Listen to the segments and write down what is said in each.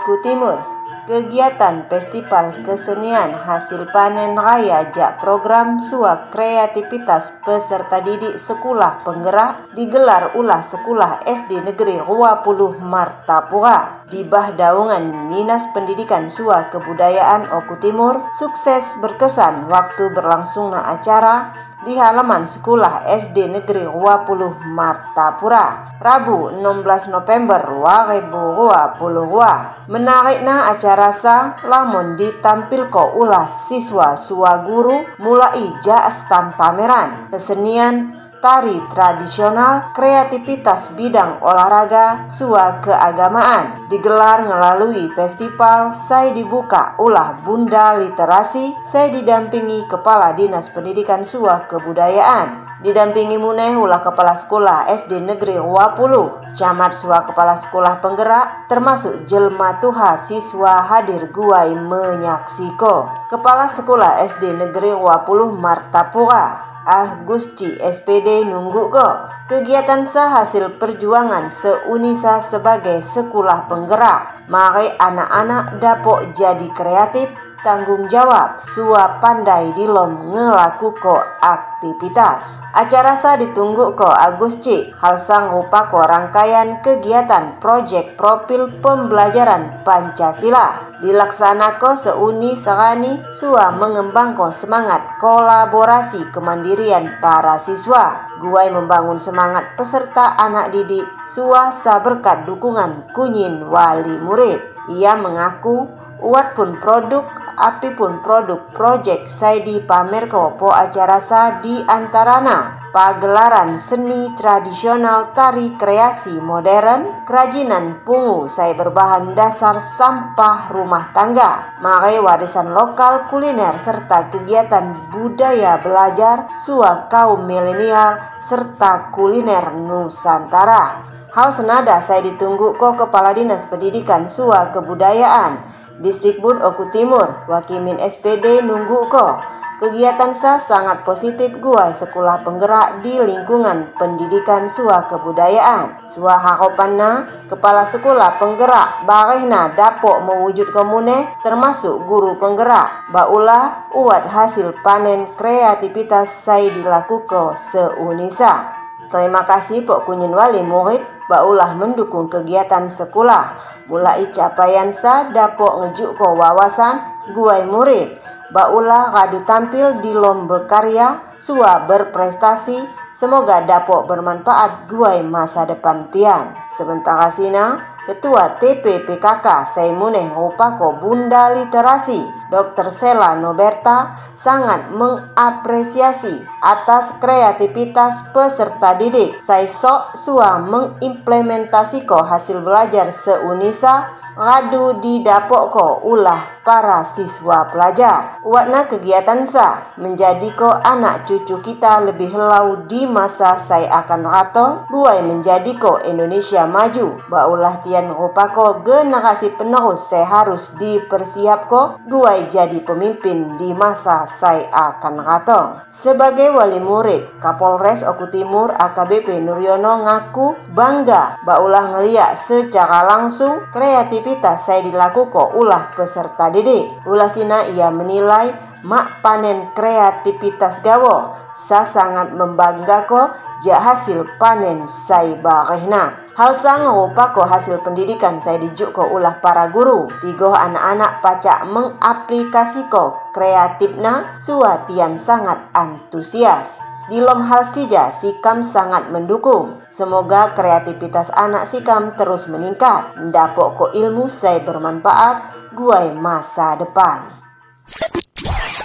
Oku Timur. Kegiatan Festival Kesenian Hasil Panen Raya Jak Program Suak Kreativitas Peserta Didik Sekolah Penggerak digelar ulah Sekolah SD Negeri 20 Martapura. Di Bah Daungan Dinas Pendidikan Sua Kebudayaan Oku Timur sukses berkesan waktu berlangsungnya acara di halaman sekolah SD Negeri 20 Martapura Rabu 16 November 2022 menarikna acara sa lamun ditampilko ulah siswa sua guru mulai jaastan pameran. Kesenian tari tradisional, kreativitas bidang olahraga, sua keagamaan. Digelar melalui festival Saya dibuka ulah Bunda Literasi, saya didampingi Kepala Dinas Pendidikan Sua Kebudayaan. Didampingi muneh ulah Kepala Sekolah SD Negeri 20, Camat Sua Kepala Sekolah Penggerak, termasuk Jelma Tuha siswa hadir guai menyaksiko. Kepala Sekolah SD Negeri 20 Martapura, Ah Gusti SPD nunggu kok. Kegiatan sah hasil perjuangan seunisa sebagai sekolah penggerak. Mari anak-anak dapok jadi kreatif, tanggung jawab, suap pandai dilom ngelaku ko aktivitas. Acara sa ditunggu ko Agus C. Hal sang rupa ko rangkaian kegiatan proyek profil pembelajaran Pancasila. Dilaksanako seuni serani sua mengembangkan semangat kolaborasi kemandirian para siswa. Guai membangun semangat peserta anak didik sua sa berkat dukungan kunyin wali murid. Ia mengaku Uat pun produk, api pun produk project saya di pamer po acara sa di antarana pagelaran seni tradisional tari kreasi modern, kerajinan pungu saya berbahan dasar sampah rumah tangga, makai warisan lokal kuliner serta kegiatan budaya belajar sua kaum milenial serta kuliner Nusantara. Hal senada saya ditunggu kok Kepala Dinas Pendidikan Sua Kebudayaan Distrikbud Oku Timur, Wakimin SPD nunggu ko. Kegiatan sa sangat positif gua sekolah penggerak di lingkungan pendidikan sua kebudayaan. Sua haropanna, kepala sekolah penggerak barehna dapok mewujud komune termasuk guru penggerak. Baulah uat hasil panen kreativitas saya dilakukan seunisa. Terima kasih Pok Kunyin Wali murid baulah mendukung kegiatan sekolah. Mulai capaian sa dapok ngejuk ko wawasan guai murid. Baulah radu tampil di lomba karya, sua berprestasi, semoga dapok bermanfaat guai masa depan tian. Sementara sina, Ketua TPPKK Saimuneh Rupako Bunda Literasi, Dr. Sela Noberta sangat mengapresiasi atas kreativitas peserta didik. Saya sok sua mengimplementasiko hasil belajar seunisa ngadu di dapok ko ulah para siswa pelajar. Wakna kegiatan sa menjadi ko anak cucu kita lebih helau di masa saya akan rato buai menjadi ko Indonesia maju. Baulah tian rupa ko generasi penerus saya harus dipersiap ko buai guai jadi pemimpin di masa saya akan katong. Sebagai wali murid, Kapolres Oku Timur AKBP Nuryono ngaku bangga baulah ngeliat secara langsung kreativitas saya dilakukan ulah peserta didik. Ulah sina ia menilai mak panen kreativitas gawo sa sangat membanggakan ja hasil panen saya barehna. Hal sang rupa hasil pendidikan saya dijuk ko ulah para guru. Tiga anak-anak pacak mengaplikasi ko kreatifna suatian sangat antusias. Di lom hal sija, Sikam sangat mendukung. Semoga kreativitas anak Sikam terus meningkat. Ndapok ko ilmu saya bermanfaat, gue masa depan.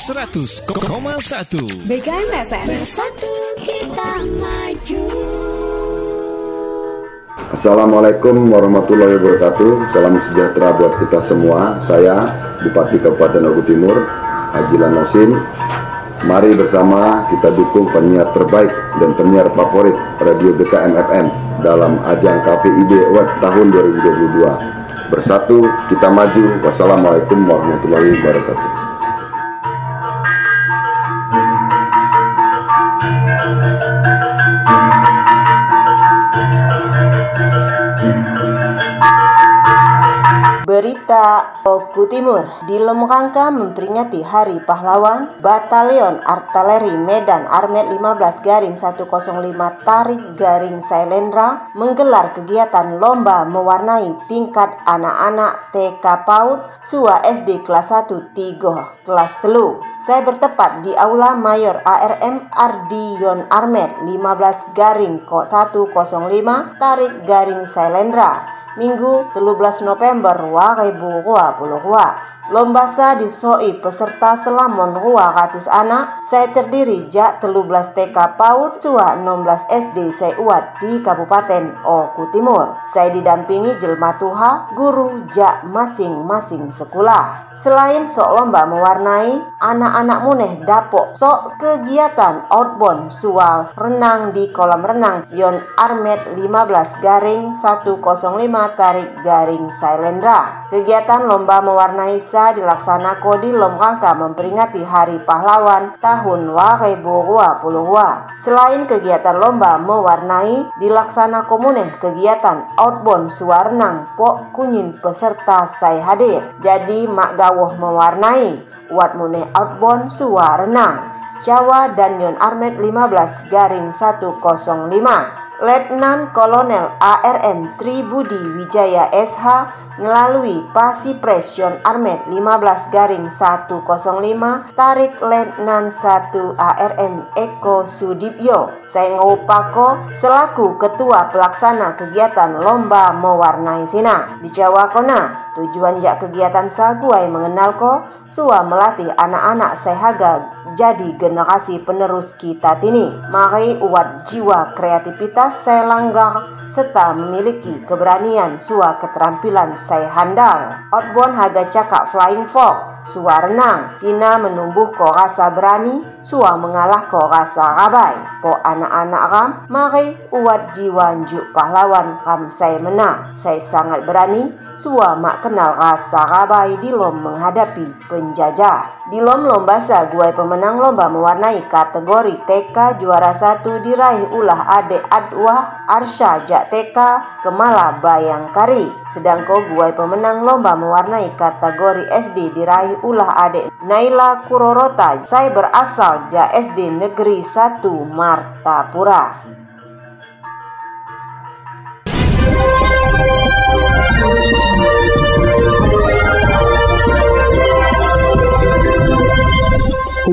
100,1 BKM FM Bersatu kita maju. Assalamualaikum warahmatullahi wabarakatuh. Salam sejahtera buat kita semua. Saya Bupati Kabupaten Ogu Timur Haji Lanosin. Mari bersama kita dukung penyiar terbaik dan penyiar favorit Radio BKM FM dalam ajang KPID Award tahun 2022 Bersatu kita maju. Wassalamualaikum warahmatullahi wabarakatuh Berita Oku Timur di Lemrangka memperingati Hari Pahlawan, Batalion Artileri Medan Armet 15 garing 105 Tarik garing Sailendra menggelar kegiatan lomba mewarnai tingkat anak-anak TK PAUD SUA SD kelas 1 3 kelas telu. Saya bertepat di Aula Mayor ARM Ardion Armet 15 garing kok 105 Tarik garing Sailendra Minggu 13 November 2022. Lomba sa disoi peserta selamon rua ratus anak. Saya terdiri jak 13 TK PAUD, cua 16 SD saya uat di Kabupaten Oku Timur. Saya didampingi jelma tuha, guru jak masing-masing sekolah. Selain sok lomba mewarnai, anak-anak muneh dapok sok kegiatan outbound sual renang di kolam renang Yon Armet 15 garing 105 tarik garing Sailendra. Kegiatan lomba mewarnai sa dilaksanakan di lom rangka memperingati Hari Pahlawan tahun 2022. Selain kegiatan lomba mewarnai, dilaksanakan muneh kegiatan outbound suarnang pok kunyin peserta saya hadir. Jadi mak gawah mewarnai, wat muneh outbound suarnang. Jawa dan Yon Armet 15 garing 105. Letnan Kolonel ARM Tribudi Wijaya SH melalui Pasipres Yon Armet 15 garing 105 Tarik Letnan 1 ARM Eko Sudibyo. Saya ngupako selaku ketua pelaksana kegiatan lomba mewarnai sina. Di Jawa Kona Tujuan jak kegiatan saguai mengenal ko Sua melatih anak-anak sehaga jadi generasi penerus kita tini. Mari uat jiwa kreativitas saya langgar serta memiliki keberanian sua keterampilan saya handal. Outbound haga cakap flying fox, sua renang. Cina menumbuh ko rasa berani, sua mengalah ko rasa rabai. Po anak-anak ram, mari uat jiwa njuk pahlawan ram saya menang. Saya sangat berani, sua mak kenal rasa rabai di lom menghadapi penjajah. Di lom lomba guai pemenang lomba mewarnai kategori TK juara satu diraih ulah Ade Adwah Arsha Jak TK Kemala Bayangkari. Sedangko guai pemenang lomba mewarnai kategori SD diraih ulah Ade Naila Kurorota. Saya berasal Jak SD Negeri 1 Martapura.